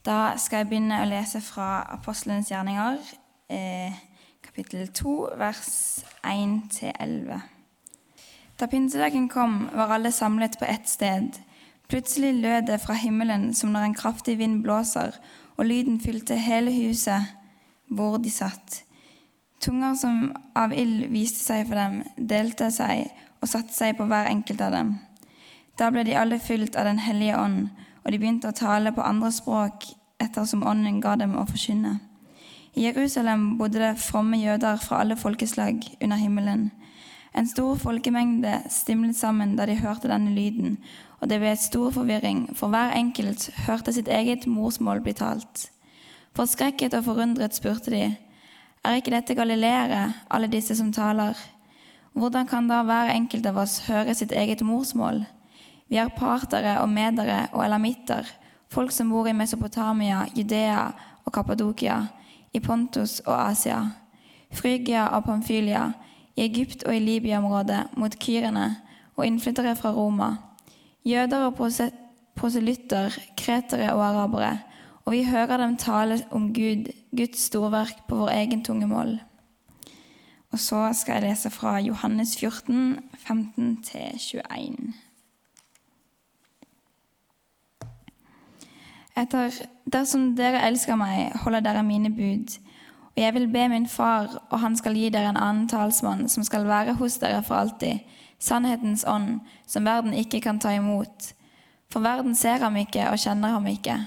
Da skal jeg begynne å lese fra Apostlenes gjerninger, eh, kapittel 2, vers 1-11. Da pinsedagen kom, var alle samlet på ett sted. Plutselig lød det fra himmelen som når en kraftig vind blåser, og lyden fylte hele huset hvor de satt. Tunger som av ild viste seg for dem, delte seg og satte seg på hver enkelt av dem. Da ble de alle fylt av Den hellige ånd, og de begynte å tale på andre språk ettersom ånden ga dem å forkynne. I Jerusalem bodde det fromme jøder fra alle folkeslag under himmelen. En stor folkemengde stimlet sammen da de hørte denne lyden, og det ble et stor forvirring, for hver enkelt hørte sitt eget morsmål bli talt. Forskrekket og forundret spurte de, er ikke dette galileere, alle disse som taler? Hvordan kan da hver enkelt av oss høre sitt eget morsmål? Vi er partere og medere og elamitter, folk som bor i Mesopotamia, Judea og Kappadokia, i Pontus og Asia, Frygia og Pamphylia, i Egypt og i Libya-området, mot kyrene og innflyttere fra Roma, jøder og proselytter, kretere og arabere, og vi hører dem tale om Gud, Guds storverk på vår egen tungemål. Og så skal jeg lese fra Johannes 14, 15-21. Etter, dersom dere elsker meg, holder dere mine bud. Og jeg vil be min far, og han skal gi dere en annen talsmann, som skal være hos dere for alltid, sannhetens ånd, som verden ikke kan ta imot. For verden ser ham ikke og kjenner ham ikke.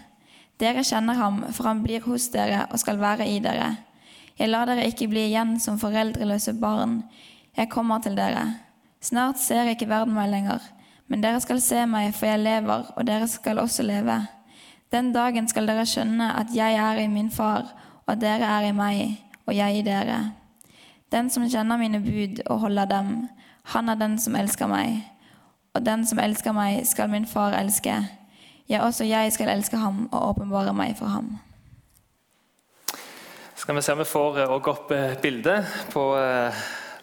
Dere kjenner ham, for han blir hos dere og skal være i dere. Jeg lar dere ikke bli igjen som foreldreløse barn. Jeg kommer til dere. Snart ser ikke verden meg lenger, men dere skal se meg, for jeg lever, og dere skal også leve. Den dagen skal dere skjønne at jeg er i min far, og at dere er i meg, og jeg i dere. Den som kjenner mine bud og holder dem, han er den som elsker meg. Og den som elsker meg, skal min far elske. Ja, også jeg skal elske ham og åpenbare meg for ham. Skal vi se om vi får òg opp eh, bildet på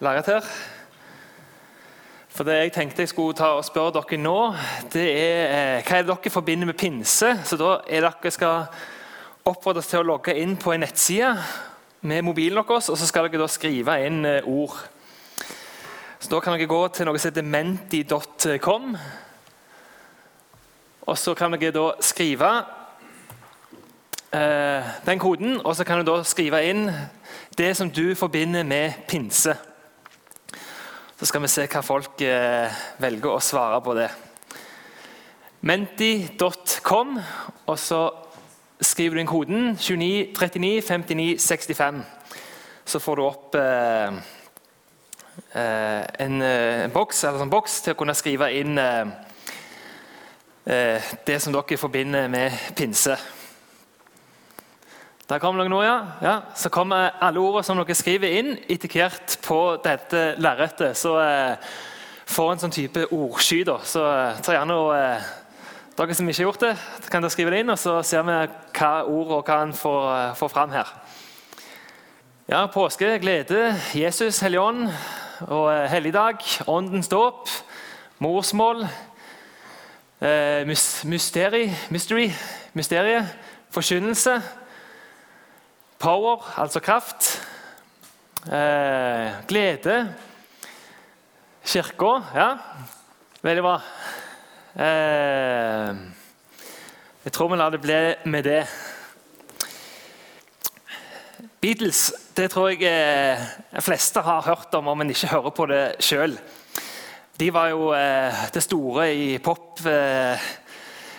lerretet her. For Det jeg tenkte jeg skulle ta og spørre dere nå, det er eh, hva er det dere forbinder med pinse. Så da er dere skal oppfordres til å logge inn på en nettside med mobilen deres, og så skal dere da skrive inn eh, ord. Så Da kan dere gå til noe som heter menti.com. Og så kan dere da skrive eh, den koden, og så kan du da skrive inn det som du forbinder med pinse. Så skal vi se hva folk eh, velger å svare på det. Menti.com, og så skriver du inn koden 29 39 59 65. Så får du opp eh, eh en, eh, en boks, en, boks til å kunne skrive inn eh, det som dere forbinder med pinse. Der kommer dere nå, ja. ja. Så kommer alle ordene som dere skriver inn, etikert på dette lerretet. Så eh, får en sånn type ordsky. da. Så eh, ta gjerne og eh, Dere som ikke har gjort det, kan dere skrive det inn, og så ser vi hva ord og hva en får, eh, får fram her. Ja, påske, glede, Jesus, Helligånd og eh, helligdag, åndens dåp, morsmål, eh, mysteri, mystery, mysteriet, forkynnelse. Power, altså kraft. Eh, glede. Kirka, ja. Veldig bra. Eh, jeg tror vi lar det bli med det. Beatles det tror jeg eh, fleste har hørt om, om en ikke hører på det sjøl. De var jo eh, det store i pop eh,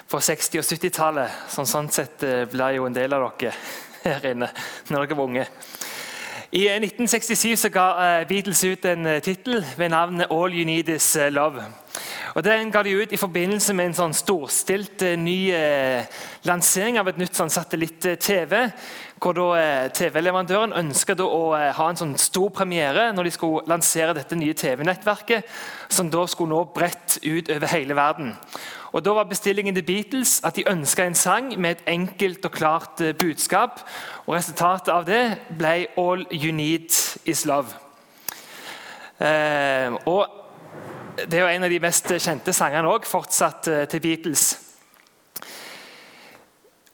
på 60- og 70-tallet. som sånn sett eh, ble jo en del av dere her inne når dere var unge. I 1967 så ga eh, Beatles ut en eh, tittel ved navnet 'All You Need Is eh, Love'. Og Den ga de ut i forbindelse med en sånn storstilt ny eh, lansering av et nytt sånn satellitt-TV. hvor TV-leverandøren ønsket å eh, ha en sånn stor premiere når de skulle lansere dette nye TV-nettverket, som da skulle nå bredt ut over hele verden. Og Da var bestillingen til Beatles at de ønska en sang med et enkelt og klart eh, budskap. og Resultatet av det ble 'All You Need Is Love'. Eh, og Det er jo en av de mest kjente sangene også, fortsatt eh, til Beatles.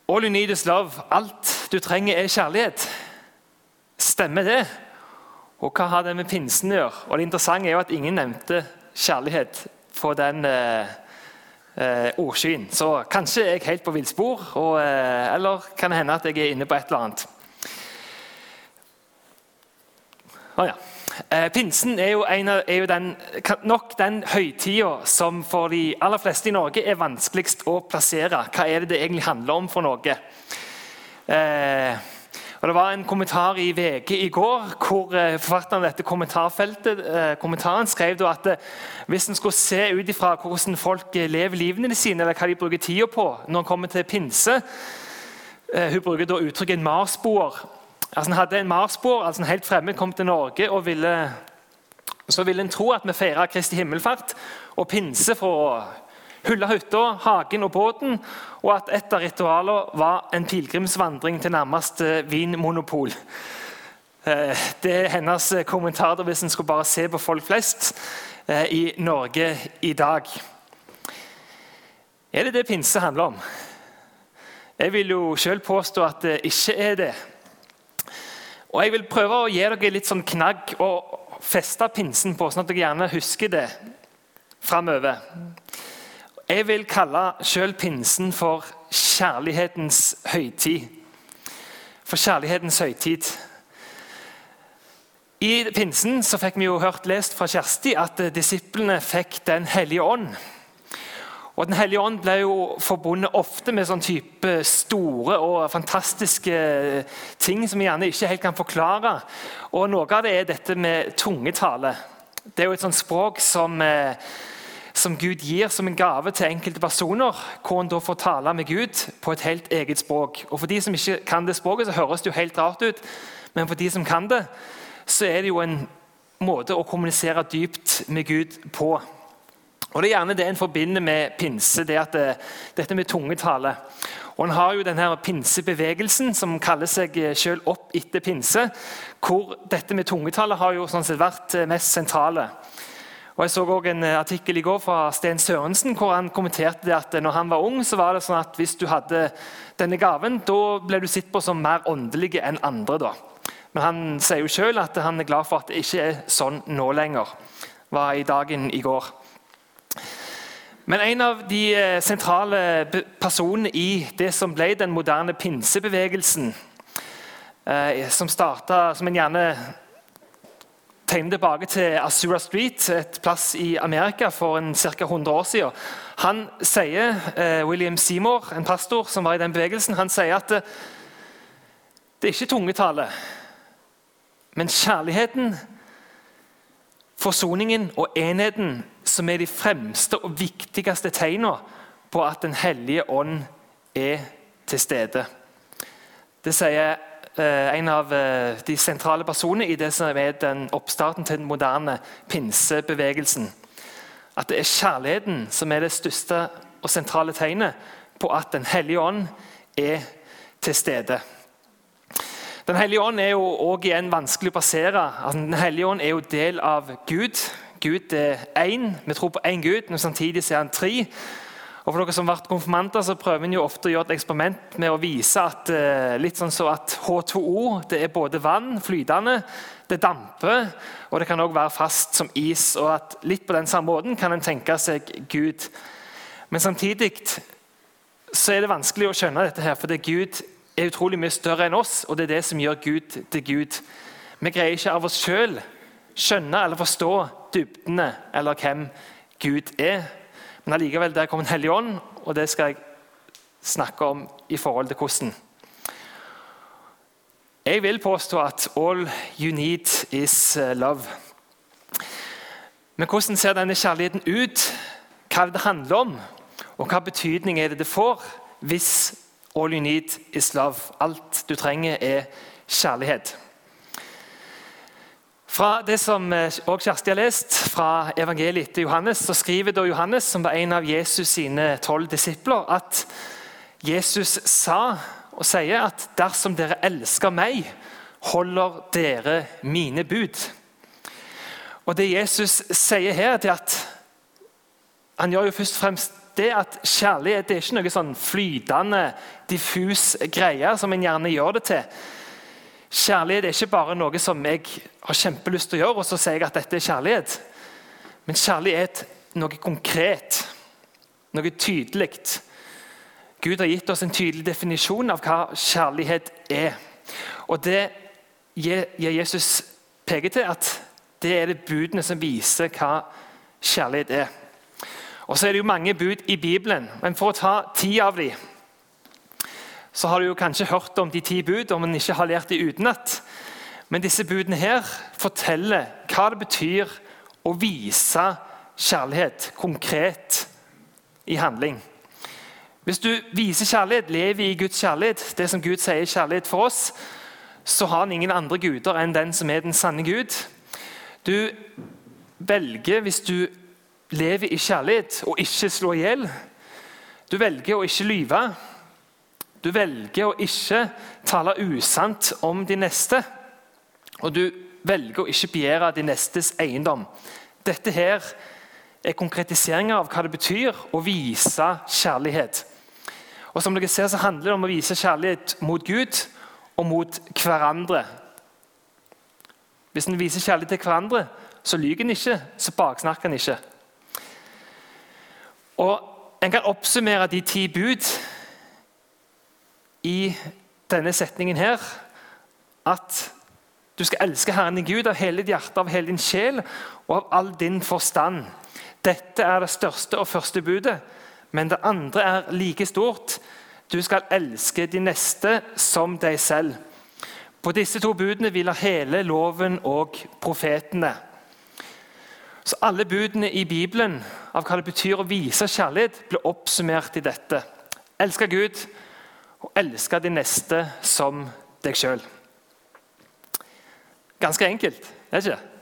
All you need is love. Alt du trenger, er kjærlighet. Stemmer det? Og hva har det med pinsen å gjøre? Og Det interessante er jo at ingen nevnte kjærlighet på den eh, eh, ordsyn. Så kanskje er jeg helt på villspor, eh, eller kan det hende at jeg er inne på et eller annet. Ah, ja. eh, pinsen er jo, av, er jo den, nok den høytida som for de aller fleste i Norge er vanskeligst å plassere. Hva er det det egentlig handler om for noe? Eh, og Det var en kommentar i VG i går hvor eh, forfatteren av dette kommentarfeltet eh, kommentaren skrev at eh, hvis en skulle se ut ifra hvordan folk lever livene sine, eller hva de bruker tida på når en kommer til pinse Hun bruker da uttrykket 'en marsboer'. Altså, hadde en marsboer, altså en helt fremmed, kom til Norge og ville så ville en tro at vi feira Kristi himmelfart og pinse for å hylle hytta, hagen og båten, og at et av ritualene var en pilegrimsvandring til nærmeste vinmonopol. Eh, det er hennes kommentar hvis en skulle bare se på folk flest eh, i Norge i dag. Er det det pinse handler om? Jeg vil jo selv påstå at det ikke er det. Og Jeg vil prøve å gi dere litt sånn knagg og feste pinsen på, sånn at dere gjerne husker det framover. Jeg vil kalle sjøl pinsen for kjærlighetens høytid. For kjærlighetens høytid. I pinsen så fikk vi jo hørt lest fra Kjersti at disiplene fikk Den hellige ånd. Og Den hellige ånd ble jo forbundet ofte med sånn type store og fantastiske ting som vi gjerne ikke helt kan forklare. Og Noe av det er dette med tungetale. Det er jo et sånt språk som eh, som Gud gir som en gave til enkelte personer, hvor en da får tale med Gud på et helt eget språk. Og For de som ikke kan det språket, så høres det jo helt rart ut, men for de som kan det, så er det jo en måte å kommunisere dypt med Gud på. Og Det er gjerne det en forbinder med pinse, det at det, dette med tungetale. Og En har jo denne pinsebevegelsen som kaller seg selv opp etter pinse, hvor dette med tungetale har jo sånn sett vært mest sentrale. Og Jeg så også en eh, artikkel i går fra Sten Sørensen hvor han kommenterte at når han var ung, så var det sånn at hvis du hadde denne gaven, da ble du sett på som mer åndelig enn andre. da. Men han sier jo selv at han er glad for at det ikke er sånn nå lenger. var i dagen i går. Men en av de eh, sentrale personene i det som ble den moderne pinsebevegelsen, eh, som starta som en gjerne tegner tilbake til Asura Street, et plass i Amerika for ca. 100 år siden. Han sier, eh, William Seymour, en pastor som var i den bevegelsen, han sier at det, det er ikke tungetale, men kjærligheten, forsoningen og enheten som er de fremste og viktigste tegnene på at Den hellige ånd er til stede. Det sier Eh, en av eh, de sentrale personene i det som er den oppstarten til den moderne pinsebevegelsen. At det er kjærligheten som er det største og sentrale tegnet på at Den hellige ånd er til stede. Den hellige ånd er jo også igjen vanskelig å basere. Altså, den hellige ånd er jo del av Gud. Gud er én. Vi tror på én Gud, men samtidig er han tre. Og for dere som har vært konfirmanter, så prøver en jo ofte å gjøre et eksperiment med å vise at eh, litt sånn så at H2O det er både vann, flytende, det damper, og det kan også være fast som is. og at Litt på den samme måten kan en tenke seg Gud. Men samtidig så er det vanskelig å skjønne dette, her, for det Gud er utrolig mye større enn oss, og det er det som gjør Gud til Gud. Vi greier ikke av oss sjøl skjønne eller forstå dybdene eller hvem Gud er. Men allikevel, der kom Den hellige ånd, og det skal jeg snakke om i forhold til hvordan. Jeg vil påstå at all you need is uh, love. Men hvordan ser denne kjærligheten ut? Hva det handler om? Og hva betydning er det det får hvis all you need is love? Alt du trenger, er kjærlighet. Fra det som eh, også Kjersti har lest, fra evangeliet til Johannes, så skriver da Johannes, som var en av Jesus sine tolv disipler, at Jesus sa og sier at dersom dere elsker meg, holder dere mine bud. Og Det Jesus sier her, er at han gjør jo først og fremst det at kjærlighet det er ikke noe sånn flytende, diffus greie som en gjerne gjør det til. Kjærlighet er ikke bare noe som jeg har kjempelyst til å gjøre, og så sier jeg at dette er kjærlighet. Men kjærlighet er noe konkret, noe tydelig. Gud har gitt oss en tydelig definisjon av hva kjærlighet er. Og det gir Jesus peker til at det er det budene som viser hva kjærlighet er. Og så er det jo mange bud i Bibelen, men for å ta ti av dem så har du jo kanskje hørt om de ti bud, om en ikke har lært de utenat. Men disse budene her forteller hva det betyr å vise kjærlighet konkret i handling. Hvis du viser kjærlighet, lever i Guds kjærlighet, det som Gud sier er kjærlighet for oss, så har han ingen andre guder enn den som er den sanne Gud. Du velger, hvis du lever i kjærlighet, å ikke slå i hjel. Du velger å ikke lyve. Du velger å ikke tale usant om de neste. Og du velger å ikke begjære de nestes eiendom. Dette her er konkretiseringer av hva det betyr å vise kjærlighet. Og som dere ser så handler det om å vise kjærlighet mot Gud og mot hverandre. Hvis en viser kjærlighet til hverandre, så lyver en ikke, så baksnakker en ikke. Og En kan oppsummere de ti bud i denne setningen her. At du skal elske Herren din Gud av hele ditt hjerte, av hele din sjel og av all din forstand. Dette er det største og første budet, men det andre er like stort. Du skal elske de neste som deg selv. På disse to budene hviler hele loven og profetene. Så Alle budene i Bibelen av hva det betyr å vise kjærlighet, blir oppsummert i dette. Elske Gud og elske de neste som deg sjøl. Ganske enkelt, er det ikke?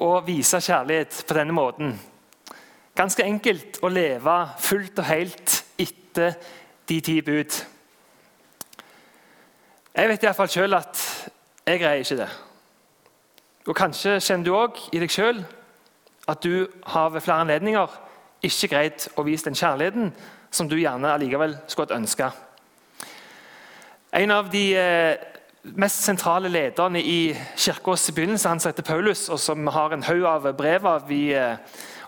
Å vise kjærlighet på denne måten. Ganske enkelt å leve fullt og helt etter de ti bud. Jeg vet iallfall sjøl at jeg greier ikke det. Og Kanskje kjenner du òg i deg sjøl at du har ved flere anledninger ikke greid å vise den kjærligheten som du gjerne allikevel skulle ønske. En av de eh, mest sentrale lederne i kirkas begynnelse, han heter Paulus, og som har en haug av brev vi eh,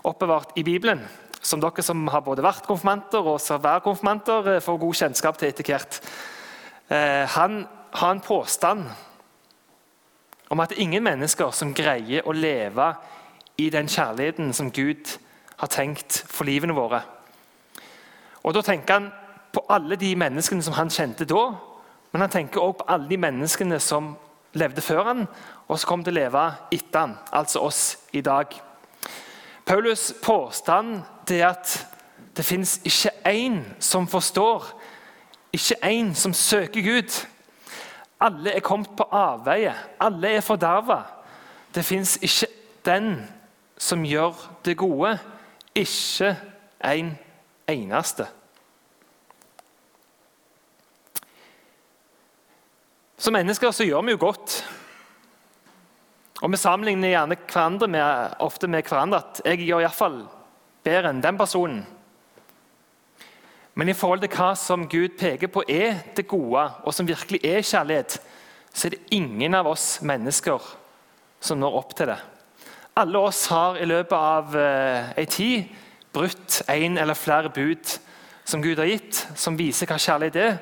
oppbevart i Bibelen, som dere som har både vært konfirmanter og skal være konfirmanter, eh, får god kjennskap til etter hvert. Han har en påstand om at det er ingen mennesker som greier å leve i den kjærligheten som Gud har tenkt for livene våre. Og Da tenker han på alle de menneskene som han kjente da, men han tenker også på alle de menneskene som levde før han, og som kom til å leve etter han, altså oss i dag. Paulus' påstand er at det fins ikke én som forstår, ikke én som søker Gud. Alle er kommet på avveie. Alle er forderva. Det fins ikke den som gjør det gode. Ikke en eneste. Som mennesker så gjør vi jo godt. Og Vi sammenligner gjerne hverandre med, ofte med hverandre at jeg gjør iallfall bedre enn den personen. Men i forhold til hva som Gud peker på er det gode, og som virkelig er kjærlighet, så er det ingen av oss mennesker som når opp til det. Alle oss har i løpet av eh, ei tid brutt en eller flere bud som Gud har gitt, som viser hva kjærlighet er.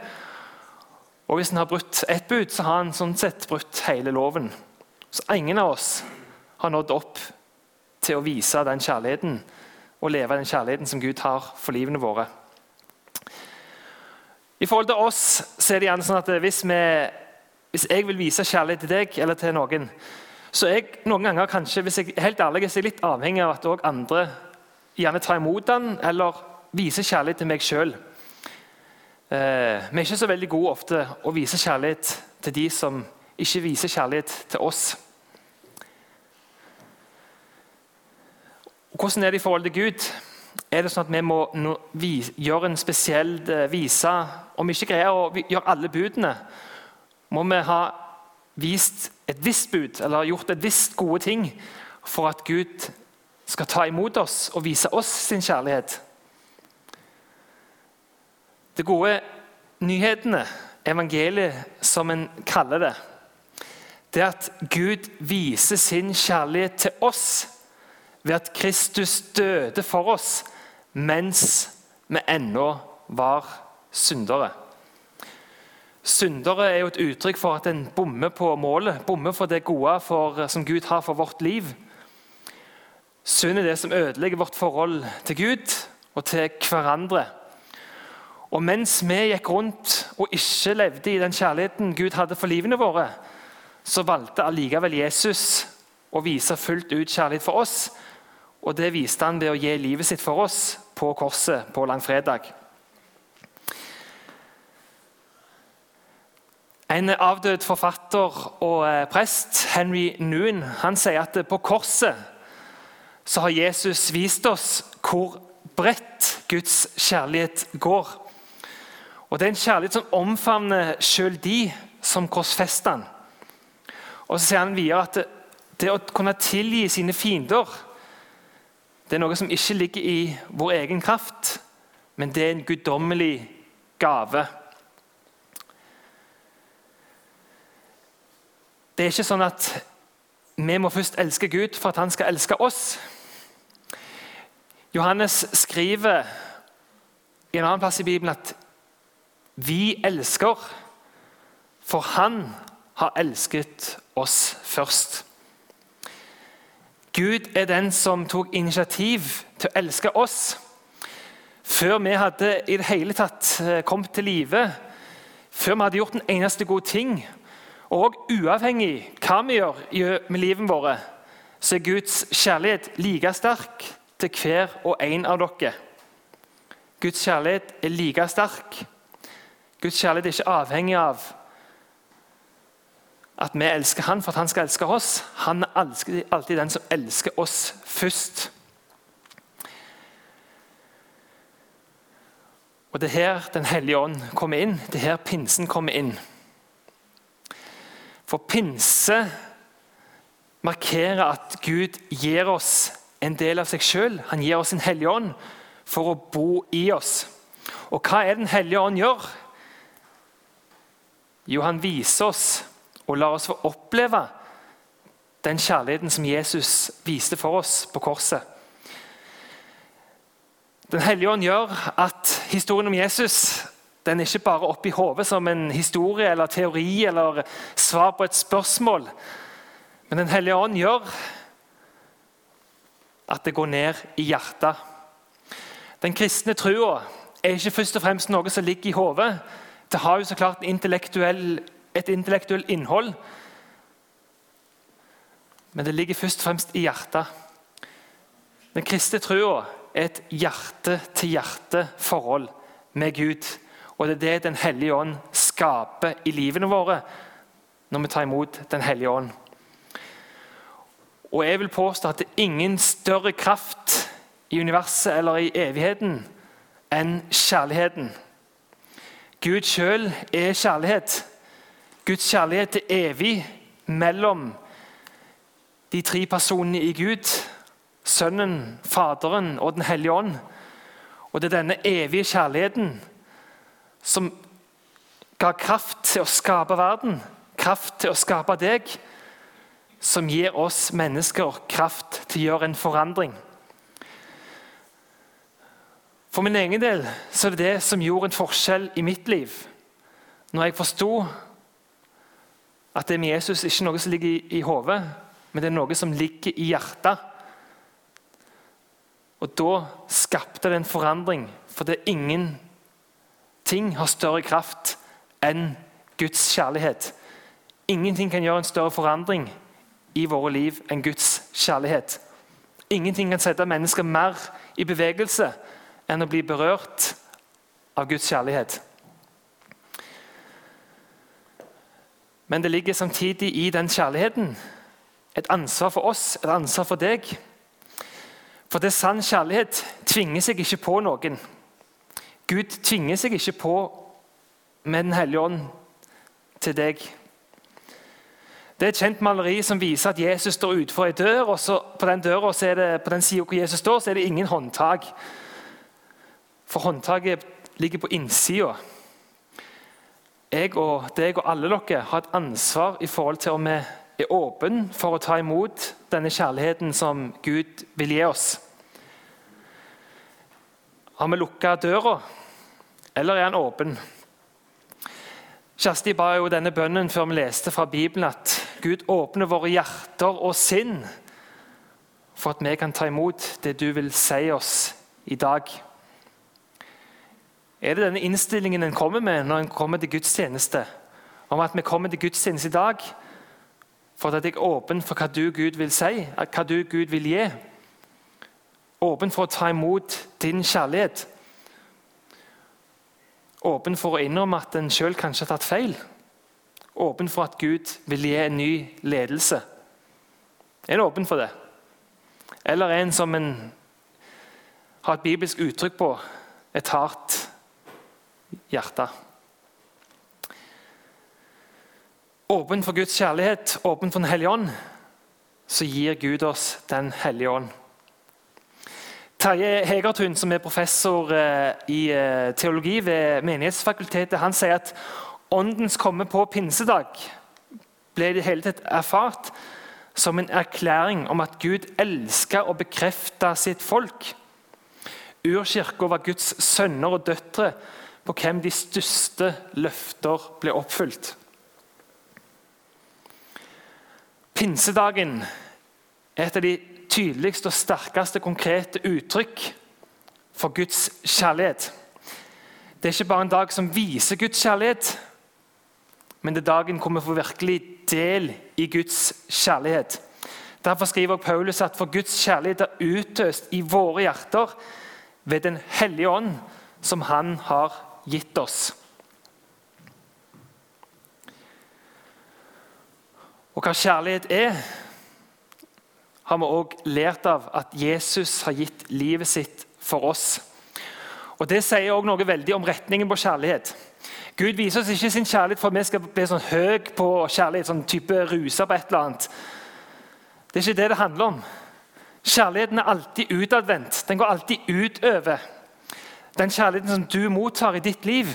Og Hvis en har brutt ett bud, så har han sånn sett brutt hele loven. Så ingen av oss har nådd opp til å vise den kjærligheten og leve den kjærligheten som Gud har for livene våre. I forhold til oss så er det gjerne sånn at hvis, vi, hvis jeg vil vise kjærlighet til deg eller til noen, så er jeg noen ganger kanskje, hvis jeg helt ærlig, er jeg litt avhengig av at også andre gjerne ta imot den eller vise kjærlighet til meg sjøl. Eh, vi er ikke så veldig gode ofte å vise kjærlighet til de som ikke viser kjærlighet til oss. Hvordan er det i forhold til Gud? er det sånn at vi må gjøre en spesiell eh, vise Om vi ikke greier å gjøre alle budene, må vi ha vist et visst bud eller gjort et visst gode ting for at Gud skal ta imot oss og vise oss sin kjærlighet. Det gode nyhetene, evangeliet som en kaller det, det er at Gud viser sin kjærlighet til oss ved at Kristus døde for oss mens vi ennå var syndere. Syndere er jo et uttrykk for at en bommer på målet, bommer for det gode for, som Gud har for vårt liv. Synd er det som ødelegger vårt forhold til Gud og til hverandre. Og mens vi gikk rundt og ikke levde i den kjærligheten Gud hadde for livene våre, så valgte allikevel Jesus å vise fullt ut kjærlighet for oss. Og det viste han ved å gi livet sitt for oss på korset på langfredag. En avdød forfatter og eh, prest, Henry Noon, han sier at på korset så har Jesus vist oss hvor bredt Guds kjærlighet går. Og Det er en kjærlighet som omfavner sjøl de som korsfester han. Og så sier han videre at det, det å kunne tilgi sine fiender det er noe som ikke ligger i vår egen kraft, men det er en guddommelig gave. Det er ikke sånn at vi må først elske Gud for at han skal elske oss. Johannes skriver i en annen plass i Bibelen at vi elsker, for han har elsket oss først. Gud er den som tok initiativ til å elske oss. Før vi hadde i det hele tatt eh, kommet til live, før vi hadde gjort en eneste god ting, og uavhengig hva vi gjør med livet vårt, så er Guds kjærlighet like sterk til hver og en av dere. Guds kjærlighet er like sterk. Guds kjærlighet er ikke avhengig av at vi elsker han for at han skal elske oss. Han er alltid den som elsker oss først. Og Det er her Den hellige ånd kommer inn. Det er her pinsen kommer inn. For pinse markerer at Gud gir oss en del av seg sjøl. Han gir oss en hellig ånd for å bo i oss. Og hva er Den hellige ånd gjør? Jo, han viser oss og lar oss få oppleve den kjærligheten som Jesus viste for oss på korset. Den hellige ånd gjør at historien om Jesus den er ikke bare oppi hodet som en historie eller teori eller svar på et spørsmål. Men Den hellige ånd gjør at det går ned i hjertet. Den kristne trua er ikke først og fremst noe som ligger i hodet. Det har jo så klart intellektuell, et intellektuelt innhold. Men det ligger først og fremst i hjertet. Den kristne trua er et hjerte-til-hjerte-forhold med Gud. Og det er det Den hellige ånd skaper i livene våre når vi tar imot Den hellige ånd. Og jeg vil påstå at det er ingen større kraft i universet eller i evigheten enn kjærligheten. Gud sjøl er kjærlighet. Guds kjærlighet er evig mellom de tre personene i Gud. Sønnen, Faderen og Den hellige ånd. Og det er denne evige kjærligheten som ga kraft til å skape verden, kraft til å skape deg, som gir oss mennesker kraft til å gjøre en forandring. For min egen del så er det det som gjorde en forskjell i mitt liv. Når jeg forsto at det med Jesus ikke er noe som ligger i, i hodet, men det er noe som ligger i hjertet. Og da skapte det en forandring, for det er ingen ting har større kraft enn Guds kjærlighet. Ingenting kan gjøre en større forandring i våre liv enn Guds kjærlighet. Ingenting kan sette mennesker mer i bevegelse enn å bli berørt av Guds kjærlighet. Men det ligger samtidig i den kjærligheten et ansvar for oss, et ansvar for deg. For det sann kjærlighet tvinger seg ikke på noen. Gud tvinger seg ikke på med Den hellige ånd til deg. Det er et kjent maleri som viser at Jesus står utenfor ei dør. og så På den døra, er det, på den sida hvor Jesus står, så er det ingen håndtak. For håndtaket ligger på innsida. Jeg og deg og alle dere har et ansvar i forhold til om vi er åpne for å ta imot denne kjærligheten som Gud vil gi oss. Har vi lukka døra, eller er han åpen? Kjersti ba jo denne bønnen før vi leste fra Bibelen at Gud åpner våre hjerter og sinn for at vi kan ta imot det du vil si oss i dag. Er det denne innstillingen en kommer med når en kommer til gudstjeneste? Om at vi kommer til gudstjeneste i dag for at jeg er åpen for hva du, Gud, vil si, hva du, Gud, vil gi? Åpen for å ta imot din kjærlighet? Åpen for å innrømme at en sjøl kanskje har tatt feil? Åpen for at Gud vil gi en ny ledelse? Er en åpen for det? Eller en som en har et bibelsk uttrykk på et hardt hjerte? Åpen for Guds kjærlighet, åpen for Den hellige ånd, så gir Gud oss Den hellige ånd. Terje Hegertun, som er professor eh, i eh, teologi ved Menighetsfakultetet, han sier at åndens komme på pinsedag ble i det hele tatt erfart som en erklæring om at Gud elska og bekrefta sitt folk. Urkirka var Guds sønner og døtre på hvem de største løfter ble oppfylt. Pinsedagen er et av de tydeligste og sterkeste konkrete uttrykk for Guds kjærlighet. Det er ikke bare en dag som viser Guds kjærlighet, men det er dagen hvor vi får virkelig del i Guds kjærlighet. Derfor skriver Paulus at for Guds kjærlighet er utøst i våre hjerter ved Den hellige ånd, som Han har gitt oss. Og hva kjærlighet er, har vi òg lært av at Jesus har gitt livet sitt for oss. Og Det sier også noe veldig om retningen på kjærlighet. Gud viser oss ikke sin kjærlighet for at vi skal bli sånn høy på kjærlighet, sånn type rusa på et eller annet. Det er ikke det det handler om. Kjærligheten er alltid utadvendt. Den går alltid utover. Den kjærligheten som du mottar i ditt liv,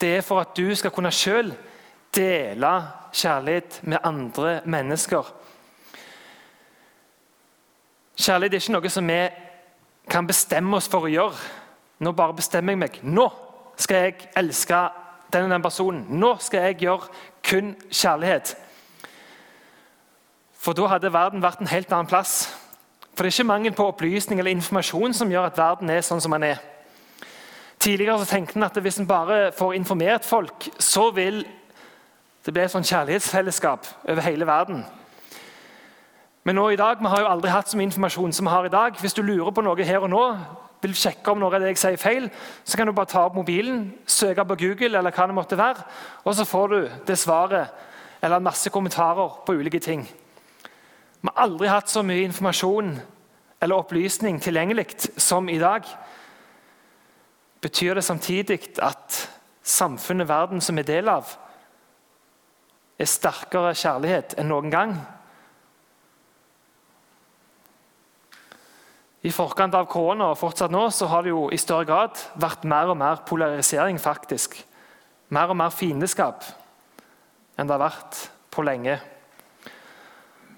det er for at du skal kunne selv dele kjærlighet med andre mennesker. Kjærlighet er ikke noe som vi kan bestemme oss for å gjøre. Nå bare bestemmer jeg meg. Nå skal jeg elske den og den personen. Nå skal jeg gjøre kun kjærlighet. For da hadde verden vært en helt annen plass. For det er ikke mangel på opplysning eller informasjon som gjør at verden er sånn som den er. Tidligere så tenkte en at hvis en bare får informert folk, så vil det bli et sånn kjærlighetsfellesskap over hele verden. Men nå i dag, vi har jo aldri hatt så mye informasjon som vi har i dag. Hvis du lurer på noe her og nå, vil sjekke om noe av det jeg sier feil, så kan du bare ta opp mobilen, søke på Google, eller hva det måtte være, og så får du det svaret eller masse kommentarer på ulike ting. Vi har aldri hatt så mye informasjon eller opplysning tilgjengelig som i dag. Betyr det samtidig at samfunnet, verden som er del av, er sterkere kjærlighet enn noen gang? I forkant av korona og fortsatt nå så har det jo i større grad vært mer og mer polarisering. faktisk. Mer og mer fiendeskap enn det har vært på lenge.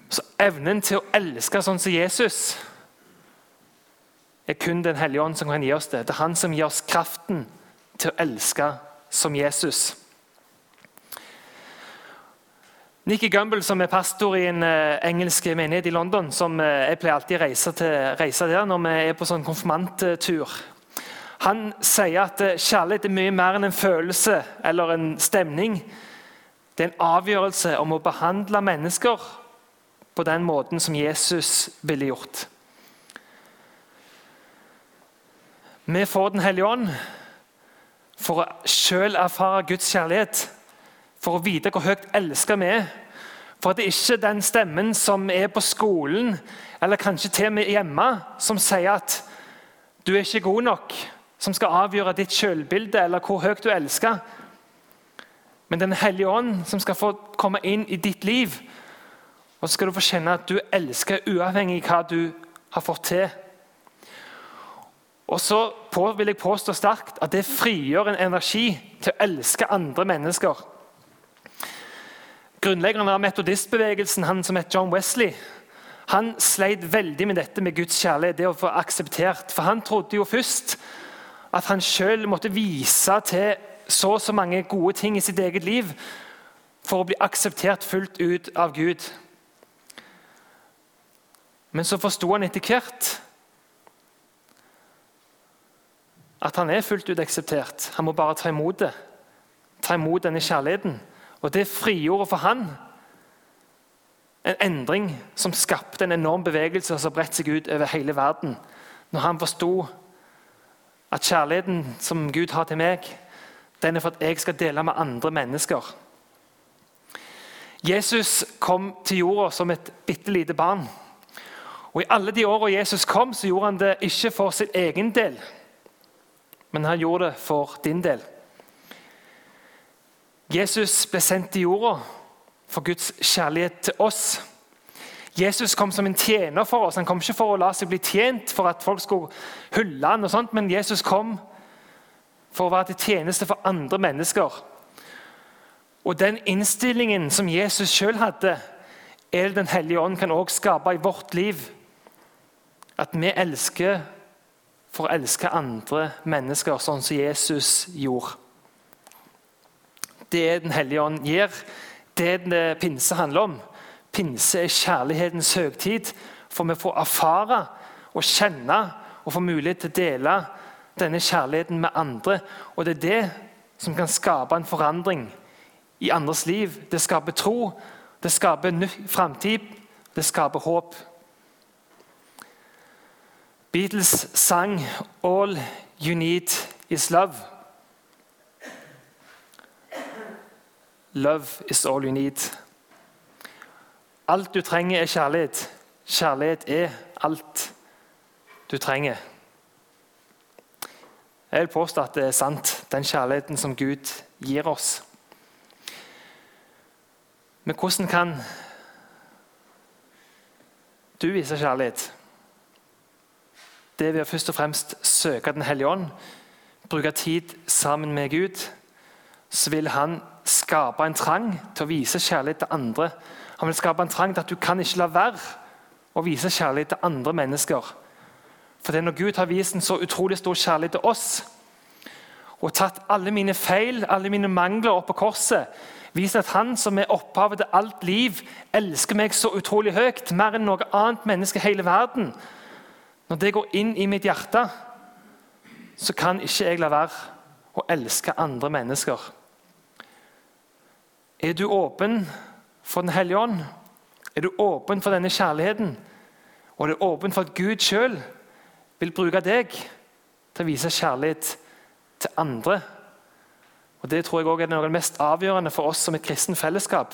Så evnen til å elske sånn som Jesus er kun Den hellige ånd som kan gi oss det. Det er han som gir oss kraften til å elske som Jesus. Nikki Gumbel, som er pastor i en uh, engelsk menighet i London som uh, Jeg pleier alltid å reise, reise der når vi er på sånn konfirmanttur. Han sier at uh, kjærlighet er mye mer enn en følelse eller en stemning. Det er en avgjørelse om å behandle mennesker på den måten som Jesus ville gjort. Vi får Den hellige ånd for å selv erfare Guds kjærlighet for å vite hvor høyt elska vi er. For at det ikke er den stemmen som er på skolen, eller kanskje til og med hjemme, som sier at du er ikke god nok, som skal avgjøre ditt selvbilde eller hvor høyt du elsker. Men Den hellige ånd som skal få komme inn i ditt liv. Og så skal du få kjenne at du elsker uavhengig av hva du har fått til. Og så på, vil jeg påstå sterkt at det frigjør en energi til å elske andre mennesker. Grunnleggeren av metodistbevegelsen, han som het John Wesley, han sleit veldig med dette med Guds kjærlighet, det å få akseptert. For han trodde jo først at han sjøl måtte vise til så og så mange gode ting i sitt eget liv for å bli akseptert fullt ut av Gud. Men så forsto han etter hvert at han er fullt ut akseptert. Han må bare ta imot det. Ta imot denne kjærligheten. Og det frigjorde for han en endring som skapte en enorm bevegelse som bredte seg ut over hele verden. Når han forsto at kjærligheten som Gud har til meg, den er for at jeg skal dele med andre mennesker. Jesus kom til jorda som et bitte lite barn. Og I alle de åra Jesus kom, så gjorde han det ikke for sin egen del, men han gjorde det for din del. Jesus ble sendt til jorda for Guds kjærlighet til oss. Jesus kom som en tjener for oss. Han kom ikke for å la seg bli tjent for at folk skulle hylle han og sånt, men Jesus kom for å være til tjeneste for andre mennesker. Og Den innstillingen som Jesus sjøl hadde, er Den hellige ånd kan også skape i vårt liv. At vi elsker for å elske andre mennesker, sånn som Jesus gjorde. Det Den hellige ånd gir. Det er det pinse handler om. Pinse er kjærlighetens høgtid, for vi får erfare og kjenne og få mulighet til å dele denne kjærligheten med andre. Og det er det som kan skape en forandring i andres liv. Det skaper tro, det skaper framtid, det skaper håp. Beatles sang 'All you need is love'. Love is all you need. Alt du trenger, er kjærlighet. Kjærlighet er alt du trenger. Jeg vil påstå at det er sant, den kjærligheten som Gud gir oss. Men hvordan kan du vise kjærlighet? Det er ved å først og fremst søke Den hellige ånd, bruke tid sammen med Gud. Så vil han skape en trang til å vise kjærlighet til andre. Han vil skape en trang til at du kan ikke la være å vise kjærlighet til andre mennesker. For det er når Gud har vist en så utrolig stor kjærlighet til oss, og tatt alle mine feil, alle mine mangler opp på korset, vist at Han som er opphavet til alt liv, elsker meg så utrolig høyt, mer enn noe annet menneske i hele verden. Når det går inn i mitt hjerte, så kan ikke jeg la være å elske andre mennesker. Er du åpen for Den hellige ånd? Er du åpen for denne kjærligheten? Og er du åpen for at Gud sjøl vil bruke deg til å vise kjærlighet til andre? Og Det tror jeg også er noe av det mest avgjørende for oss som et kristen fellesskap.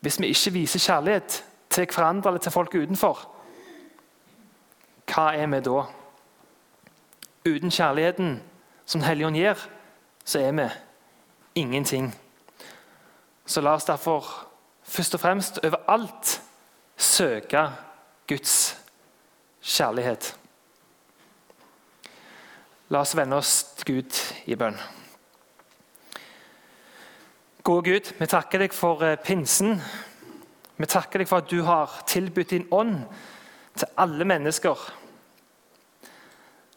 Hvis vi ikke viser kjærlighet til hverandre eller til folk utenfor, hva er vi da? Uten kjærligheten som Den hellige ånd gir, så er vi ingenting. Så la oss derfor først og fremst overalt søke Guds kjærlighet. La oss vende oss til Gud i bønn. Gode Gud, vi takker deg for eh, pinsen. Vi takker deg for at du har tilbudt din ånd til alle mennesker.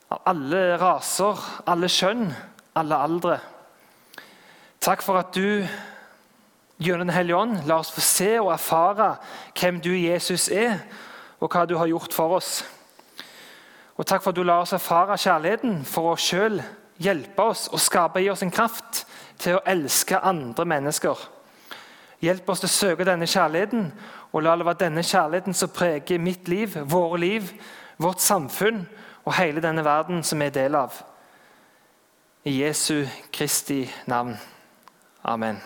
Av alle raser, alle kjønn, alle aldre. Takk for at du Gjennom Den hellige ånd, la oss få se og erfare hvem du, Jesus, er, og hva du har gjort for oss. Og Takk for at du lar oss erfare kjærligheten for å sjøl hjelpe oss og skape i oss en kraft til å elske andre mennesker. Hjelp oss til å søke denne kjærligheten, og la det være denne kjærligheten som preger mitt liv, våre liv, vårt samfunn og hele denne verden som vi er del av. I Jesu Kristi navn. Amen.